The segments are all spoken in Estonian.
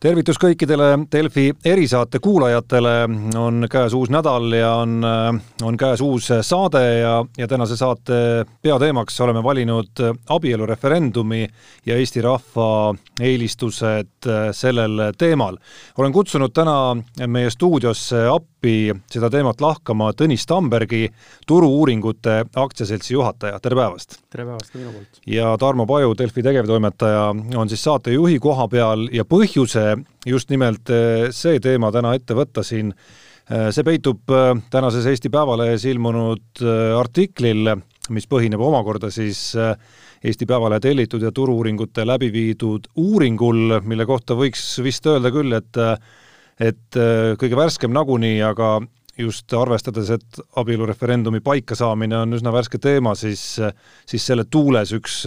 tervitus kõikidele Delfi erisaate kuulajatele, on käes uus nädal ja on, on käes uus saade ja, ja tänase saate peateemaks oleme valinud abielureferendumi ja Eesti rahva eelistused sellel teemal. olen kutsunud täna meie stuudiosse appi seda teemat lahkama Tõnis Tambergi, Turu-uuringute aktsiaseltsi juhataja, tere päevast! tere päevast ka minu poolt! ja Tarmo Paju, Delfi tegevtoimetaja, on siis saatejuhi koha peal ja põhjuse just nimelt eh, see teema täna ette võtta siin, eh, see peitub eh, tänases Eesti Päevalehes ilmunud artiklil, mis põhineb omakorda siis Eesti Päevalehe tellitud ja Turu-uuringute läbi viidud uuringul, mille kohta võiks vist öelda küll, et et kõige värskem nagunii, aga just arvestades, et abielureferendumi paikasaamine on üsna värske teema, siis, siis selle tuules üks,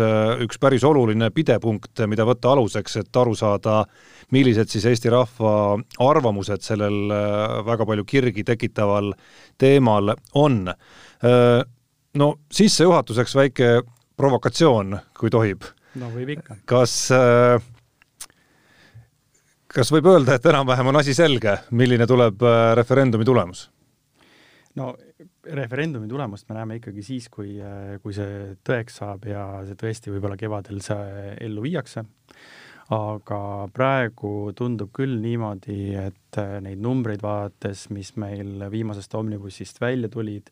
üks päris oluline pidepunkt, mida võtta aluseks, et aru saada, millised siis Eesti rahva arvamused sellel väga palju kirgi tekitaval teemal on. No sissejuhatuseks väike provokatsioon, kui tohib. no võib ikka. kas äh, kas võib öelda, et enam-vähem on asi selge, milline tuleb referendumi tulemus? no referendumi tulemust me näeme ikkagi siis, kui, kui see tõeks saab ja see tõesti võib-olla kevadel see ellu viiakse. aga praegu tundub küll niimoodi, et neid numbreid vaadates, mis meil viimasest omnibussist välja tulid,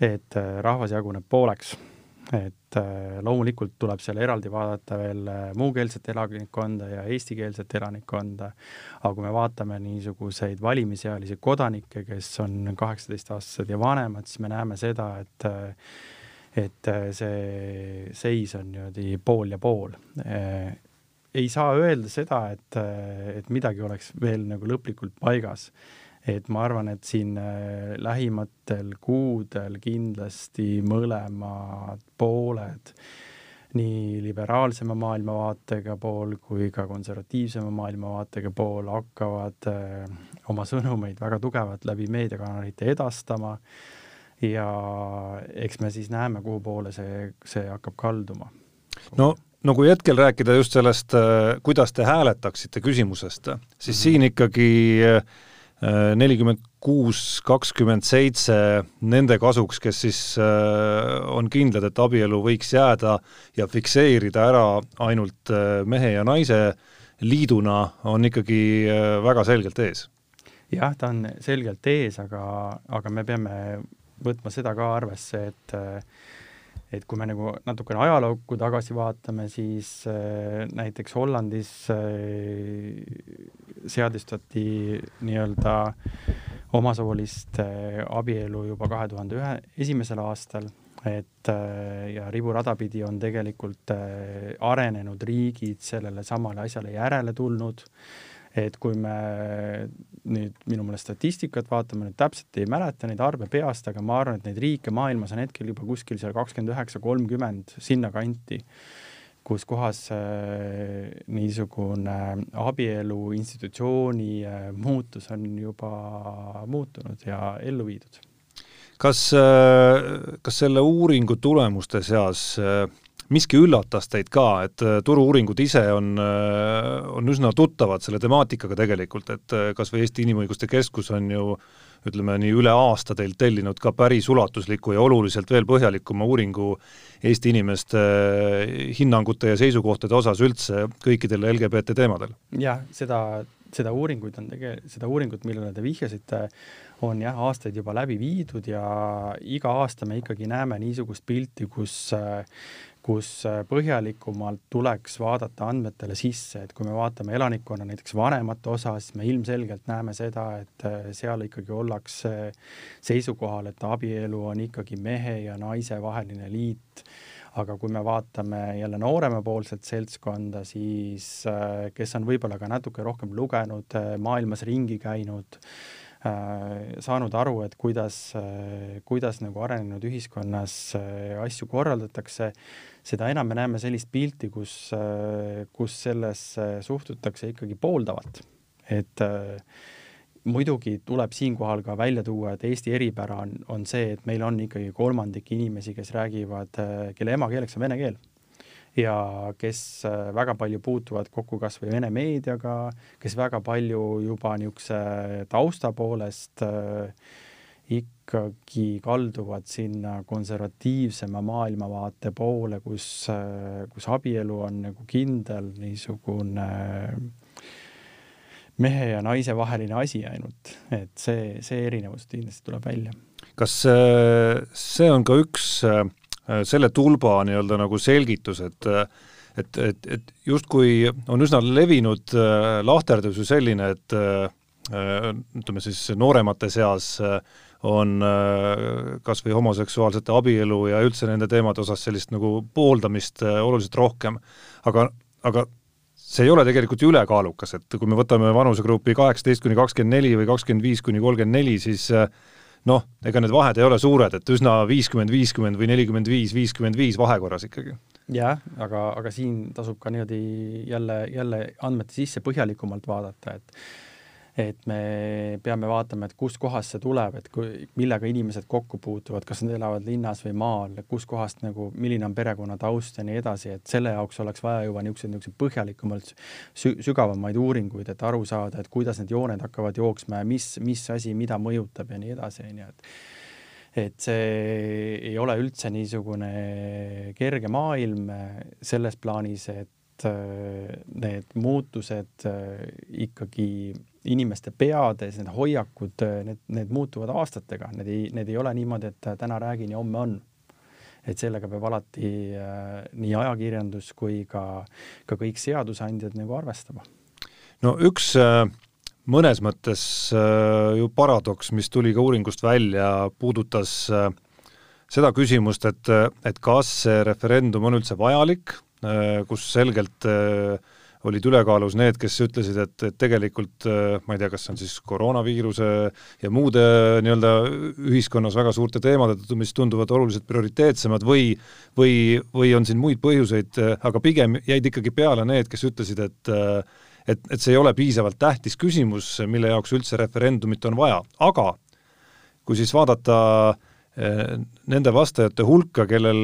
et rahvas jaguneb pooleks et äh, loomulikult tuleb seal eraldi vaadata veel äh, muukeelset elanikkonda ja eestikeelset elanikkonda, aga kui me vaatame niisuguseid valimisealisi kodanikke, kes on kaheksateistaastased ja vanemad, siis me näeme seda, et äh, et see seis on niimoodi pool ja pool. ei saa öelda seda, et, et midagi oleks veel nagu lõplikult paigas et ma arvan, et siin äh, lähimatel kuudel kindlasti mõlemad pooled, nii liberaalsema maailmavaatega pool kui ka konservatiivsema maailmavaatega pool hakkavad äh, oma sõnumeid väga tugevalt läbi meediakanalite edastama ja eks me siis näeme, kuhu poole see, see hakkab kalduma. no no kui hetkel rääkida just sellest, äh, kuidas te hääletaksite küsimusest, siis mm -hmm. siin ikkagi äh, nelikümmend kuus, kakskümmend seitse nende kasuks, kes siis äh, on kindlad, et abielu võiks jääda ja fikseerida ära ainult äh, mehe ja naise liiduna, on ikkagi äh, väga selgelt ees. jah, ta on selgelt ees, aga, aga me peame võtma seda ka arvesse, et et kui me nagu natukene ajalukku tagasi vaatame, siis äh, näiteks Hollandis äh, seadistati nii-öelda omasoolist äh, abielu juba kahe tuhande ühe, esimesel aastal, et äh, ja riburada pidi on tegelikult äh, arenenud riigid sellele samale asjale järele tulnud et kui me nüüd minu meelest statistikat vaatame, nüüd täpselt ei mäleta neid arve peast, aga ma arvan, et neid riike maailmas on hetkel juba kuskil seal kakskümmend üheksa, kolmkümmend sinnakanti, kus kohas äh, niisugune abielu institutsiooni äh, muutus on juba muutunud ja ellu viidud. kas äh,, kas selle uuringu tulemuste seas äh, miski üllatas teid ka, et äh, turu-uuringud ise on, äh, on üsna tuttavad selle temaatikaga tegelikult, et äh, kas või Eesti Inimõiguste Keskus on ju ütleme nii üle aasta teilt tellinud ka päris ulatusliku ja oluliselt veel põhjalikuma uuringu Eesti inimeste hinnangute ja seisukohtade osas üldse kõikidel LGBT teemadel. jah, seda, seda uuringuid on tege-, seda uuringut, millele te vihjasite, on jah, aastaid juba läbi viidud ja iga aasta me ikkagi näeme niisugust pilti, kus kus äh, põhjalikumalt tuleks vaadata andmetele sisse, et kui me vaatame elanikkonna näiteks vanemate osa, siis me ilmselgelt näeme seda, et äh, seal ikkagi ollakse seisukohal, et abielu on ikkagi mehe ja naise vaheline liit. Aga kui me vaatame jälle nooremapoolset seltskonda, siis äh, kes on võib-olla ka natuke rohkem lugenud, maailmas ringi käinud, saanud aru, et kuidas, kuidas nagu arenenud ühiskonnas asju korraldatakse, seda enam me näeme sellist pilti, kus, kus sellesse suhtutakse ikkagi pooldavalt. et äh, muidugi tuleb siinkohal ka välja tuua, et Eesti eripära on, on see, et meil on ikkagi kolmandik inimesi, kes räägivad, kelle emakeeleks on vene keel ja kes äh, väga palju puutuvad kokku kas või Vene meediaga, kes väga palju juba niisuguse tausta poolest äh, ikkagi kalduvad sinna konservatiivsema maailmavaate poole, kus, äh, kus abielu on nagu kindel niisugune mehe ja naise vaheline asi ainult, et see, see erinevus kindlasti tuleb välja. kas see on ka üks selle tulba nii-öelda nagu selgitus, et et, et, et justkui on üsna levinud lahterdus ju selline, et ütleme siis nooremate seas on kas või homoseksuaalsete abielu ja üldse nende teemade osas sellist nagu pooldamist oluliselt rohkem. aga, aga see ei ole tegelikult ju ülekaalukas, et kui me võtame vanusegrupi kaheksateist kuni kakskümmend neli või kakskümmend viis kuni kolmkümmend neli, siis noh, ega need vahed ei ole suured, et üsna viiskümmend, viiskümmend või nelikümmend viis, viiskümmend viis vahekorras ikkagi. jah, aga, aga siin tasub ka niimoodi jälle, jälle andmete sisse põhjalikumalt vaadata, et et me peame vaatama, et kustkohast see tuleb, et kui, millega inimesed kokku puutuvad, kas nad elavad linnas või maal, kuskohast nagu, milline on perekonna taust ja nii edasi, et selle jaoks oleks vaja juba niisuguseid, niisuguseid põhjalikumalt sü sügavamaid uuringuid, et aru saada, et kuidas need jooned hakkavad jooksma ja mis, mis asi mida mõjutab ja nii edasi, onju, et et see ei ole üldse niisugune kerge maailm selles plaanis, et need muutused ikkagi inimeste peades, need hoiakud, need, need muutuvad aastatega, need ei, need ei ole niimoodi, et täna räägin ja homme on. et sellega peab alati äh, nii ajakirjandus kui ka, ka kõik seadusandjad nagu arvestama. no üks äh, mõnes mõttes äh, ju paradoks, mis tuli ka uuringust välja, puudutas äh, seda küsimust, et, et kas see referendum on üldse vajalik, äh, kus selgelt äh, olid ülekaalus need, kes ütlesid, et, et tegelikult ma ei tea, kas see on siis koroonaviiruse ja muude nii-öelda ühiskonnas väga suurte teemade tõttu, mis tunduvad oluliselt prioriteetsemad või või, või on siin muid põhjuseid, aga pigem jäid ikkagi peale need, kes ütlesid, et et, et see ei ole piisavalt tähtis küsimus, mille jaoks üldse referendumit on vaja, aga kui siis vaadata nende vastajate hulka, kellel,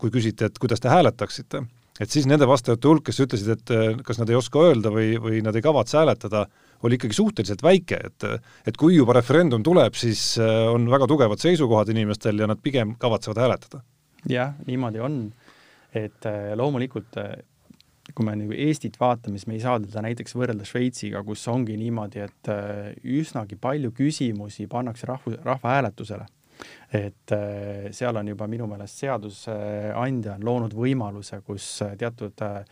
kui küsiti, et kuidas te hääletaksite, et siis nende vastajate hulk, kes ütlesid, et eh, kas nad ei oska öelda või, või nad ei kavatse hääletada, oli ikkagi suhteliselt väike, et et kui juba referendum tuleb, siis eh, on väga tugevad seisukohad inimestel ja nad pigem kavatsevad hääletada. jah, niimoodi on, et loomulikult kui me nagu Eestit vaatame, siis me ei saa teda näiteks võrrelda Šveitsiga, kus ongi niimoodi, et üsnagi palju küsimusi pannakse rahvu, rahvahääletusele et äh, seal on juba minu meelest seadusandja on loonud võimaluse, kus äh, teatud äh,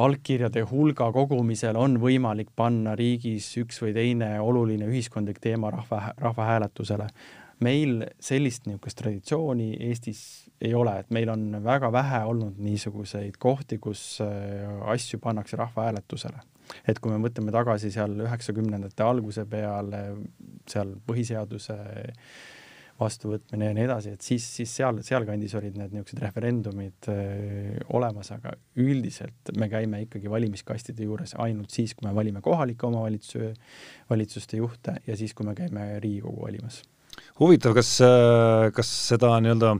allkirjade hulga kogumisel on võimalik panna riigis üks või teine oluline ühiskondlik teema rahva, rahvahääletusele. meil sellist niisugust traditsiooni Eestis ei ole, et meil on väga vähe olnud niisuguseid kohti, kus asju pannakse rahvahääletusele. et kui me mõtleme tagasi seal üheksakümnendate alguse peale, seal põhiseaduse vastuvõtmine ja nii edasi, et siis, siis seal, sealkandis olid need niisugused referendumid öö, olemas, aga üldiselt me käime ikkagi valimiskastide juures ainult siis, kui me valime kohalike omavalitsuse, valitsuste juhte ja siis, kui me käime Riigikogu valimas. huvitav, kas, kas seda nii-öelda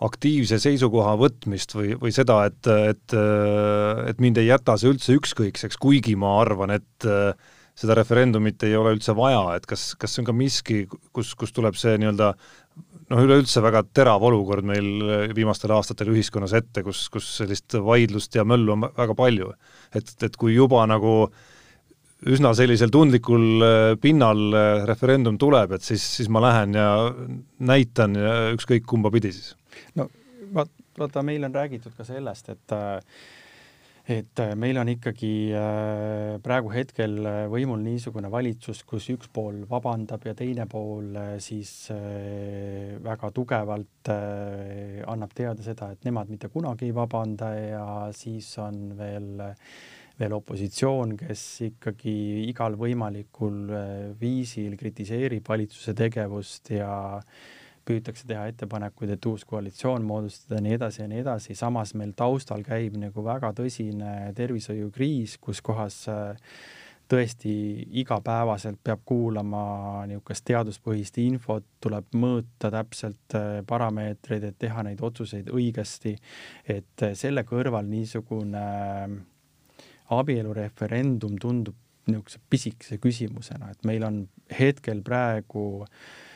aktiivse seisukoha võtmist või, või seda, et, et, et mind ei jäta see üldse ükskõikseks, kuigi ma arvan, et äh, seda referendumit ei ole üldse vaja, et kas, kas see on ka miski, kus, kus tuleb see nii-öelda noh, üleüldse väga terav olukord meil viimastel aastatel ühiskonnas ette, kus, kus sellist vaidlust ja möllu on väga palju. et, et kui juba nagu üsna sellisel tundlikul äh, pinnal äh, referendum tuleb, et siis, siis ma lähen ja näitan ja ükskõik kumba pidi siis. no vaat-, vaata, meil on räägitud ka sellest, et äh, et äh, meil on ikkagi äh, praegu hetkel äh, võimul niisugune valitsus, kus üks pool vabandab ja teine pool siis väga tugevalt annab teada seda, et nemad mitte kunagi ei vabanda ja siis on veel veel opositsioon, kes ikkagi igal võimalikul viisil kritiseerib valitsuse tegevust ja äh, püütakse teha ettepanekuid, et uus koalitsioon moodustada ja nii edasi ja nii edasi, samas meil taustal käib nagu väga tõsine tervishoiukriis, kus kohas äh, tõesti igapäevaselt peab kuulama niisugust teaduspõhist infot, tuleb mõõta täpselt äh, parameetreid, et teha neid otsuseid õigesti. et äh, selle kõrval niisugune abielureferendum tundub niisuguse pisikese küsimusena, et meil on hetkel praegu äh,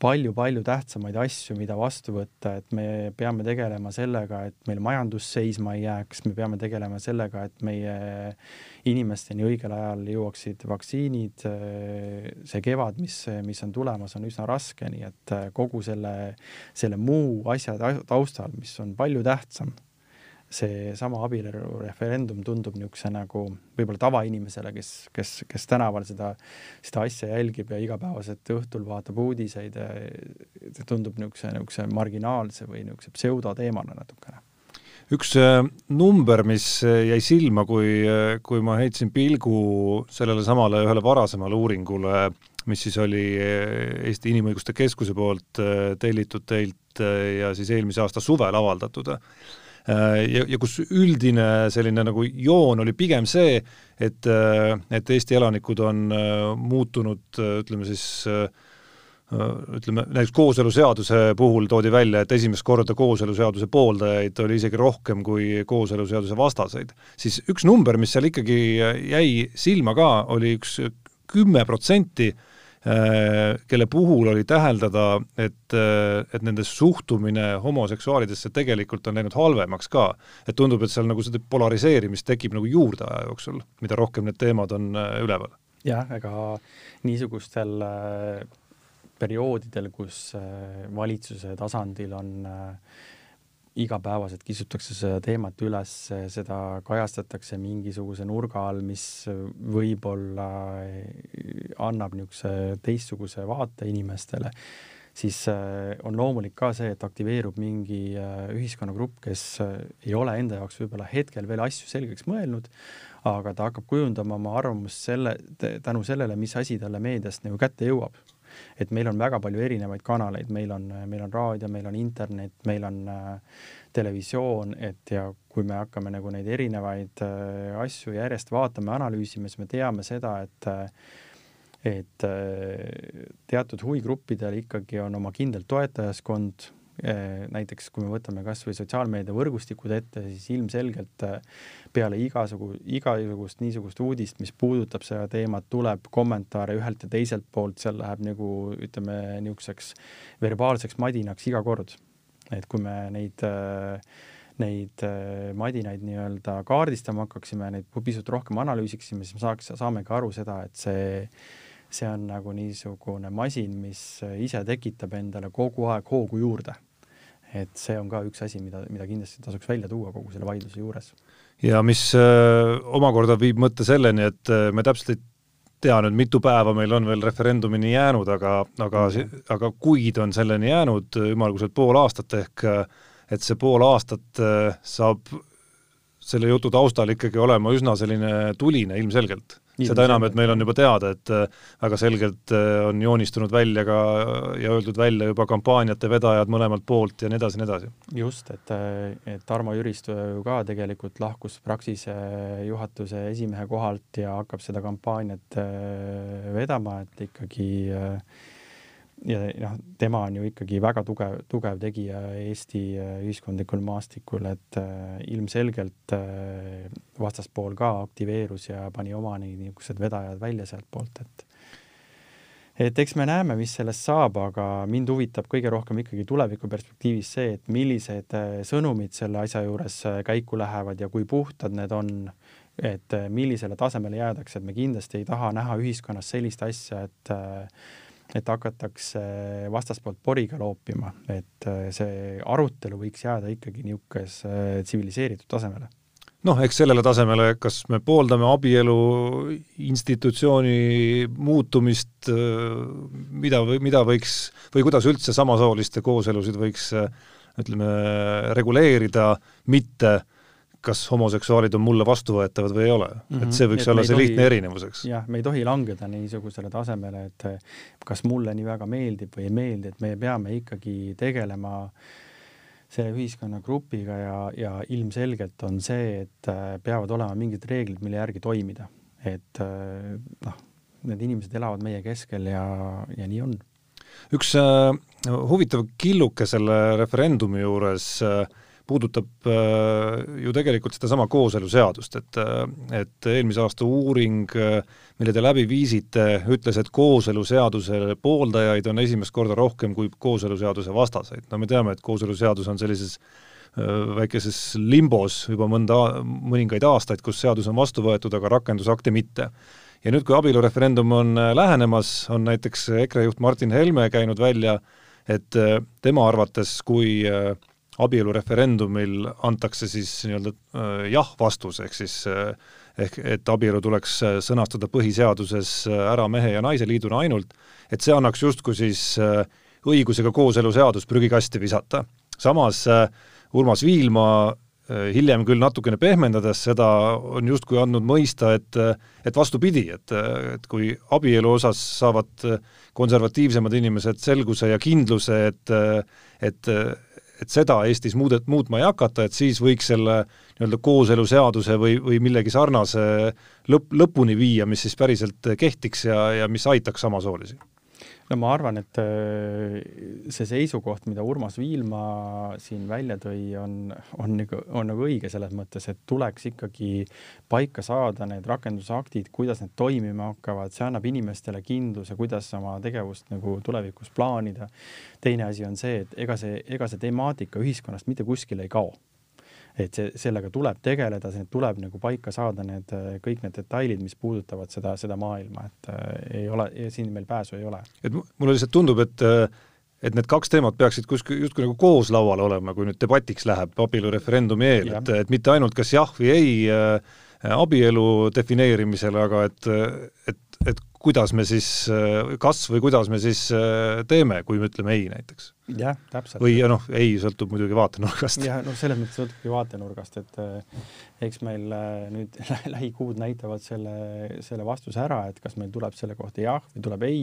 palju-palju tähtsamaid asju, mida vastu võtta, et me peame tegelema sellega, et meil majandus seisma ei jääks, me peame tegelema sellega, et meie inimesteni õigel ajal jõuaksid vaktsiinid. see kevad, mis, mis on tulemas, on üsna raske, nii et kogu selle, selle muu asja taustal, mis on palju tähtsam seesama abielureferendum tundub niisuguse nagu võib-olla tavainimesele, kes, kes, kes tänaval seda, seda asja jälgib ja igapäevaselt õhtul vaatab uudiseid, tundub niisuguse, niisuguse marginaalse või niisuguse pseudoteemana natukene. Üks äh, number, mis äh, jäi silma, kui, äh, kui ma heitsin pilgu sellele samale ühele varasemale uuringule, mis siis oli Eesti Inimõiguste Keskuse poolt tellitud teilt ja siis eelmise aasta suvel avaldatud, ja, ja kus üldine selline nagu joon oli pigem see, et, äh, et Eesti elanikud on äh, muutunud, ütleme siis ütleme, näiteks kooseluseaduse puhul toodi välja, et esimest korda kooseluseaduse pooldajaid oli isegi rohkem kui kooseluseaduse vastaseid. siis üks number, mis seal ikkagi jäi silma ka, oli üks kümme protsenti Äh, kelle puhul oli täheldada, et, äh, et nende suhtumine homoseksuaalidesse tegelikult on läinud halvemaks ka. et tundub, et seal nagu seda polariseerimist tekib nagu juurde aja jooksul, mida rohkem need teemad on äh, üleval. jah, ega niisugustel perioodidel, kus valitsuse tasandil on äh, igapäevaselt kisutakse seda teemat üles, seda kajastatakse mingisuguse nurga all, mis võib-olla annab niisuguse teistsuguse vaate inimestele, siis äh, on loomulik ka see, et aktiveerub mingi äh, ühiskonnagrupp, kes äh, ei ole enda jaoks võib-olla hetkel veel asju selgeks mõelnud, aga ta hakkab kujundama oma arvamust selle, tänu sellele, mis asi talle meediast nagu kätte jõuab et meil on väga palju erinevaid kanaleid, meil on, meil on raadio, meil on internet, meil on äh, televisioon, et ja kui me hakkame nagu neid erinevaid äh, asju järjest vaatama, analüüsima, siis me teame seda, et äh, et äh, teatud huvigruppidel ikkagi on oma kindel toetajaskond näiteks kui me võtame kasvõi sotsiaalmeedia võrgustikud ette, siis ilmselgelt eh, peale igasugu, igasugust niisugust uudist, mis puudutab seda teemat, tuleb kommentaare ühelt ja teiselt poolt, seal läheb nagu ütleme niisuguseks verbaalseks madinaks iga kord. et kui me neid eh, neid madinaid nii-öelda kaardistama hakkaksime, neid pisut rohkem analüüsiksime, siis me saaks, saamegi aru seda, et see see on nagu niisugune masin, mis ise tekitab endale kogu aeg hoogu juurde et see on ka üks asi, mida, mida kindlasti tasuks välja tuua kogu selle vaidluse juures. ja mis äh, omakorda viib mõtte selleni, et äh, me täpselt ei tea nüüd, mitu päeva meil on veel referendumini jäänud, aga, aga mm, -hmm. aga kuid on selleni jäänud ümmarguselt pool aastat ehk et see pool aastat äh, saab selle jutu taustal ikkagi olema üsna selline tuline ilmselgelt seda enam, et meil on juba teada, et äh, väga selgelt äh, on joonistunud välja ka ja öeldud välja juba kampaaniate vedajad mõlemalt poolt ja nii edasi, nii edasi. just, et, äh, et Tarmo Jüristo ju ka tegelikult lahkus Praxise juhatuse esimehe kohalt ja hakkab seda kampaaniat vedama, et ikkagi äh, ja noh, tema on ju ikkagi väga tugev, tugev tegija Eesti äh, ühiskondlikul maastikul, et äh, ilmselgelt äh, vastaspool ka aktiveerus ja pani oma niisugused vedajad välja sealtpoolt, et et eks me näeme, mis sellest saab, aga mind huvitab kõige rohkem ikkagi tulevikuperspektiivis see, et millised sõnumid selle asja juures käiku lähevad ja kui puhtad need on, et millisele tasemele jäädakse, et me kindlasti ei taha näha ühiskonnas sellist asja, et et hakatakse vastaspoolt poriga loopima, et äh, see arutelu võiks jääda ikkagi niisuguse äh, tsiviliseeritud tasemele. Noh, eks sellele tasemele, kas me pooldame abielu institutsiooni muutumist, äh, mida või mida võiks või kuidas üldse samasooliste kooselusid võiks ütleme, reguleerida, mitte äh, kas homoseksuaalid on mulle vastuvõetavad või ei ole mm. -hmm. et see võiks et olla see tohi, lihtne erinevus, eks. jah, me ei tohi langeda niisugusele tasemele, et kas mulle nii väga meeldib või ei meeldi, et me peame ikkagi tegelema selle ühiskonnagrupiga ja, ja ilmselgelt on see, et peavad olema mingid reeglid, mille järgi toimida. et noh, need inimesed elavad meie keskel ja, ja nii on. üks äh, huvitav killuke selle referendumi juures äh, puudutab äh, ju tegelikult sedasama kooseluseadust, et äh, et eelmise aasta uuring, äh, mille te läbi viisite, ütles, et kooseluseaduse pooldajaid on esimest korda rohkem kui kooseluseaduse vastaseid. no me teame, et kooseluseadus on sellises väikeses limbos juba mõnda, mõningaid aastaid, kus seadus on vastu võetud, aga rakendusakte mitte. ja nüüd, kui abielureferendum on lähenemas, on näiteks EKRE juht Martin Helme käinud välja, et tema arvates, kui äh, abielureferendumil antakse siis nii-öelda äh, jah-vastus, ehk siis äh, ehk et abielu tuleks äh, sõnastada põhiseaduses ära mehe ja naise liiduna ainult, et see annaks justkui siis õigusega kooseluseadus prügikasti visata. samas Urmas Viilma hiljem küll natukene pehmendades seda, on justkui andnud mõista, et et vastupidi, et, et kui abielu osas saavad konservatiivsemad inimesed selguse ja kindluse, et et et seda Eestis muudet-, muutma ei hakata, et siis võiks selle nii-öelda kooseluseaduse või, või millegi sarnase lõpp, lõpuni viia, mis siis päriselt kehtiks ja, ja mis aitaks samasoolisi no ma arvan, et äh, see seisukoht, mida Urmas Viilma siin välja tõi, on, on nagu, on nagu õige selles mõttes, et tuleks ikkagi paika saada need rakendusaktid, kuidas need toimima hakkavad, see annab inimestele kindluse, kuidas oma tegevust nagu tulevikus plaanida. teine asi on see, et ega see, ega see temaatika ühiskonnast mitte kuskile ei kao et see, sellega tuleb tegeleda, see tuleb nagu paika saada, need kõik need detailid, mis puudutavad seda, seda maailma, et äh, ei ole, siin meil pääsu ei ole. et mulle lihtsalt tundub, et et need kaks teemat peaksid kuskil justkui nagu koos laual olema, kui nüüd debatiks läheb abielureferendumi eel, et, et mitte ainult kas jah või ei äh, abielu defineerimisele, aga et, et, et kuidas me siis, kas või kuidas me siis äh, teeme, kui me ütleme ei näiteks. jah, täpselt. või noh, ei sõltub muidugi vaatenurgast. jah, noh, selles mõttes sõltubki vaatenurgast, et äh, eks meil äh, nüüd lähikuud näitavad selle, selle vastuse ära, et kas meil tuleb selle kohta jah või tuleb ei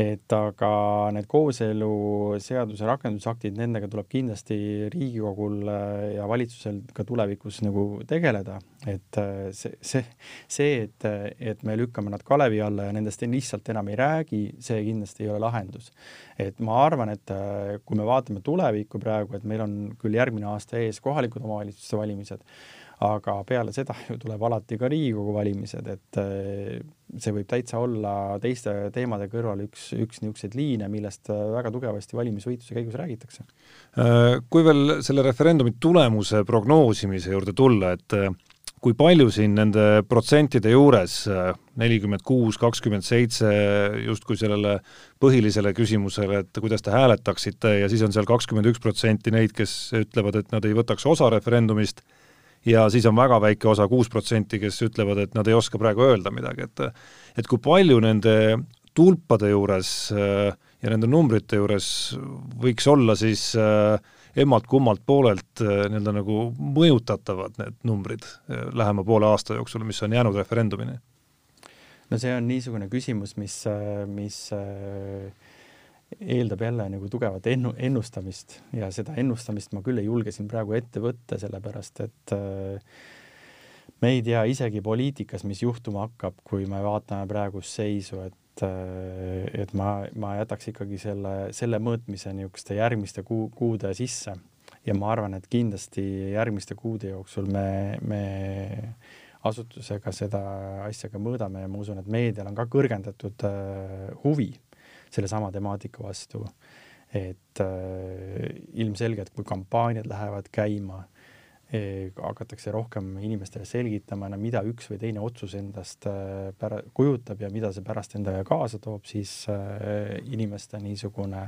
et aga need kooseluseaduse rakendusaktid, nendega tuleb kindlasti Riigikogul äh, ja valitsusel ka tulevikus nagu tegeleda, et äh, see, see, see, et, et me lükkame nad kalevi alla ja nendest lihtsalt enam ei räägi, see kindlasti ei ole lahendus. et ma arvan, et äh, kui me vaatame tulevikku praegu, et meil on küll järgmine aasta ees kohalikud omavalitsuste valimised, aga peale seda ju tuleb alati ka Riigikogu valimised, et eh, see võib täitsa olla teiste teemade kõrval üks, üks niisuguseid liine, millest väga tugevasti valimisvõitluse käigus räägitakse. Äh, kui veel selle referendumi tulemuse prognoosimise juurde tulla, et äh, kui palju siin nende protsentide juures, nelikümmend kuus, kakskümmend seitse, justkui sellele põhilisele küsimusele, et kuidas te hääletaksite ja siis on seal kakskümmend üks protsenti neid, kes ütlevad, et nad ei võtaks osa referendumist ja siis on väga väike osa, kuus protsenti, kes ütlevad, et nad ei oska praegu öelda midagi, et et kui palju nende tulpade juures äh, ja nende numbrite juures võiks olla siis äh, emmalt-kummalt poolelt äh, nii-öelda nagu mõjutatavad need numbrid lähema poole aasta jooksul, mis on jäänud referendumini? no see on niisugune küsimus, mis, mis äh, eeldab jälle nagu tugevat ennu-, ennustamist ja seda ennustamist ma küll ei julge siin praegu ette võtta, sellepärast et äh, me ei tea isegi poliitikas, mis juhtuma hakkab, kui me vaatame praegust seisu, et äh, et ma, ma jätaks ikkagi selle, selle mõõtmise niisuguste järgmiste kuu, kuude sisse. ja ma arvan, et kindlasti järgmiste kuude jooksul me, me asutusega seda asja ka mõõdame ja ma usun, et meedial on ka kõrgendatud äh, huvi sellesama temaatika vastu. et äh, ilmselgelt, kui kampaaniad lähevad käima eh,, hakatakse rohkem inimestele selgitama, mida üks või teine otsus endast äh, pära-, kujutab ja mida see pärast endaga kaasa toob, siis äh, inimeste niisugune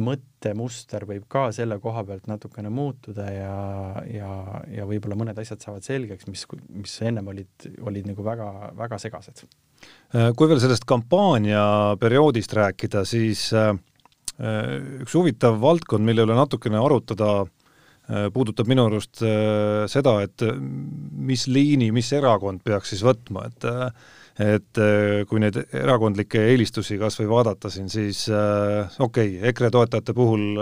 mõttemuster võib ka selle koha pealt natukene muutuda ja, ja, ja võib-olla mõned asjad saavad selgeks, mis, mis ennem olid, olid nagu väga-väga segased Äh, kui veel sellest kampaaniaperioodist rääkida, siis äh, üks huvitav valdkond, mille üle natukene arutada, äh, puudutab minu arust seda, et mis liini, mis erakond peaks siis võtma, et et kui neid erakondlikke eelistusi kas või vaadata siin, siis okei okay,, EKRE toetajate puhul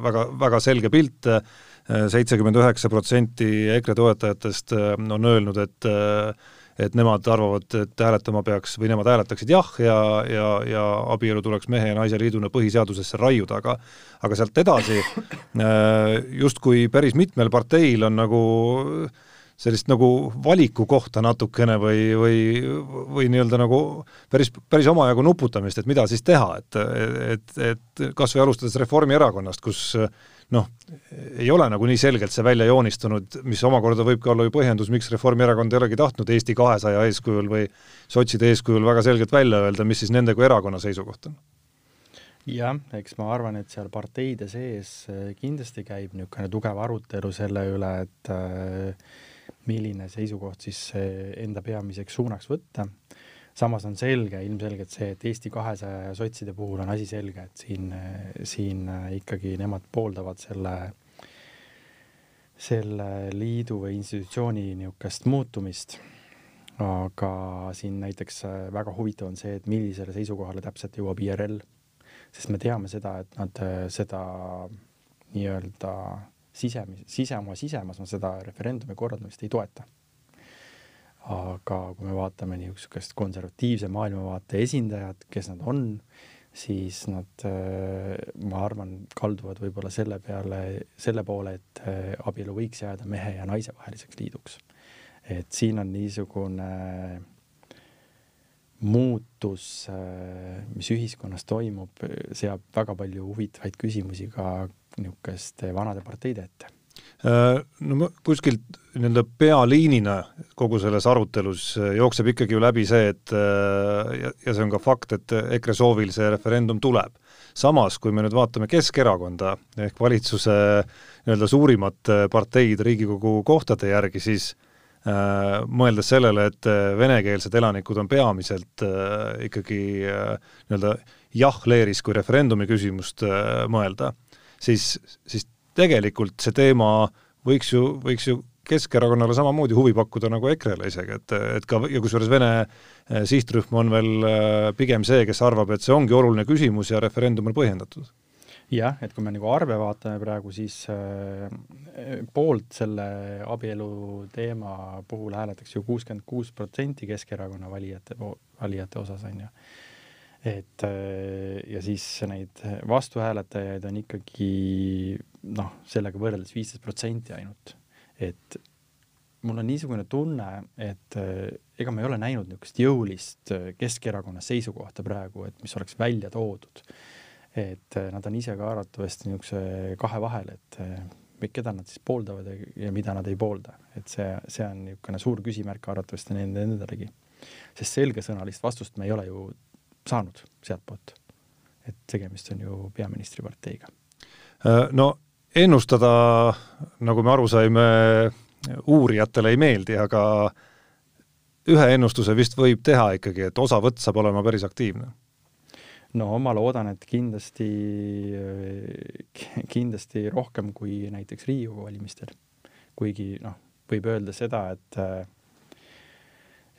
väga, väga selge pilt, seitsekümmend üheksa protsenti EKRE toetajatest on öelnud, et et nemad arvavad, et hääletama peaks või nemad hääletaksid jah ja, ja, ja abielu tuleks mehe ja naise liiduna põhiseadusesse raiuda, aga aga sealt edasi äh, justkui päris mitmel parteil on nagu sellist nagu valiku kohta natukene või, või, või nii-öelda nagu päris, päris omajagu nuputamist, et mida siis teha, et, et, et kas või alustades Reformierakonnast, kus noh, ei ole nagu nii selgelt see välja joonistunud, mis omakorda võib ka olla ju põhjendus, miks Reformierakond ei olegi tahtnud Eesti kahesaja eeskujul või sotside eeskujul väga selgelt välja öelda, mis siis nende kui erakonna seisukoht on. Jah, eks ma arvan, et seal parteide sees äh, kindlasti käib niisugune tugev arutelu selle üle, et äh, milline seisukoht siis enda peamiseks suunaks võtta samas on selge, ilmselgelt see, et Eesti kahesaja ja sotside puhul on asi selge, et siin, siin ikkagi nemad pooldavad selle, selle liidu või institutsiooni niisugust muutumist. aga siin näiteks väga huvitav on see, et millisele seisukohale täpselt jõuab IRL, sest me teame seda, et nad seda nii-öelda sisemis, sise, oma sisemas, seda referendumi korraldamist ei toeta aga kui me vaatame niisugust konservatiivse maailmavaate esindajad, kes nad on, siis nad, äh, ma arvan, kalduvad võib-olla selle peale, selle poole, et äh, abielu võiks jääda mehe ja naise vaheliseks liiduks. et siin on niisugune muutus, äh, mis ühiskonnas toimub, seab väga palju huvitavaid küsimusi ka niisuguste vanade parteide ette no kuskilt nii-öelda pealiinina kogu selles arutelus äh, jookseb ikkagi ju läbi see, et äh, ja, ja see on ka fakt, et EKRE soovil see referendum tuleb. samas, kui me nüüd vaatame Keskerakonda ehk valitsuse nii-öelda suurimat parteid Riigikogu kohtade järgi, siis äh, mõeldes sellele, et venekeelsed elanikud on peamiselt äh, ikkagi äh, nii-öelda jah-leeris, kui referendumi küsimust äh, mõelda, siis, siis tegelikult see teema võiks ju, võiks ju Keskerakonnale samamoodi huvi pakkuda nagu EKRE-le isegi, et, et ka, ja kusjuures Vene eh, sihtrühm on veel eh, pigem see, kes arvab, et see ongi oluline küsimus ja referendum on põhjendatud. Jah, et kui me nagu arve vaatame praegu, siis äh, poolt selle abielu teema puhul hääletaks ju kuuskümmend kuus protsenti Keskerakonna valijate, valijate osas, on ju. Et äh, ja siis neid vastuhääletajaid on ikkagi noh, sellega võrreldes viisteist protsenti ainult. et mul on niisugune tunne, et äh, ega ma ei ole näinud niisugust jõulist äh, Keskerakonna seisukohta praegu, et mis oleks välja toodud. et nad on ise ka arvatavasti niisuguse kahe vahel, et keda nad siis pooldavad ja, mida nad ei poolda, et see, see on niisugune suur küsimärk arvatavasti nende endalegi. sest selgesõnalist vastust me ei ole ju saanud sealtpoolt. et tegemist on ju peaministriparteiga. Äh, no ennustada, nagu me aru saime, uurijatele ei meeldi, aga ühe ennustuse vist võib teha ikkagi, et osavõtt saab olema päris aktiivne no ma loodan, et kindlasti, kindlasti rohkem kui näiteks Riigikogu valimistel. kuigi noh, võib öelda seda, et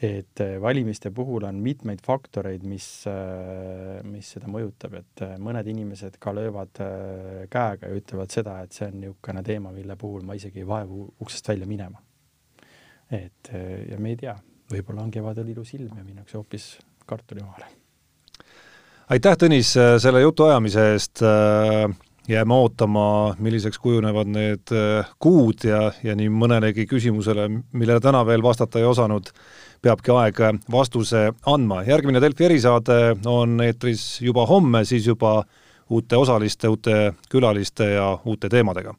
et äh, valimiste puhul on mitmeid faktoreid, mis, äh, mis seda mõjutab, et äh, mõned inimesed ka löövad käega ja ütlevad seda, et see on niisugune teema, mille puhul ma isegi ei vaevu uksest välja minema. et ja me ei tea, võib-olla on kevadel ilus ilm ja minnakse hoopis kartulimaale. aitäh, Tõnis, selle jutuajamise eest jääme ootama, milliseks kujunevad need kuud ja, ja nii mõnelegi küsimusele, millele täna veel vastata ei osanud, peabki aeg vastuse andma. järgmine Delfi erisaade on eetris juba homme, siis juba uute osaliste, uute külaliste ja uute teemadega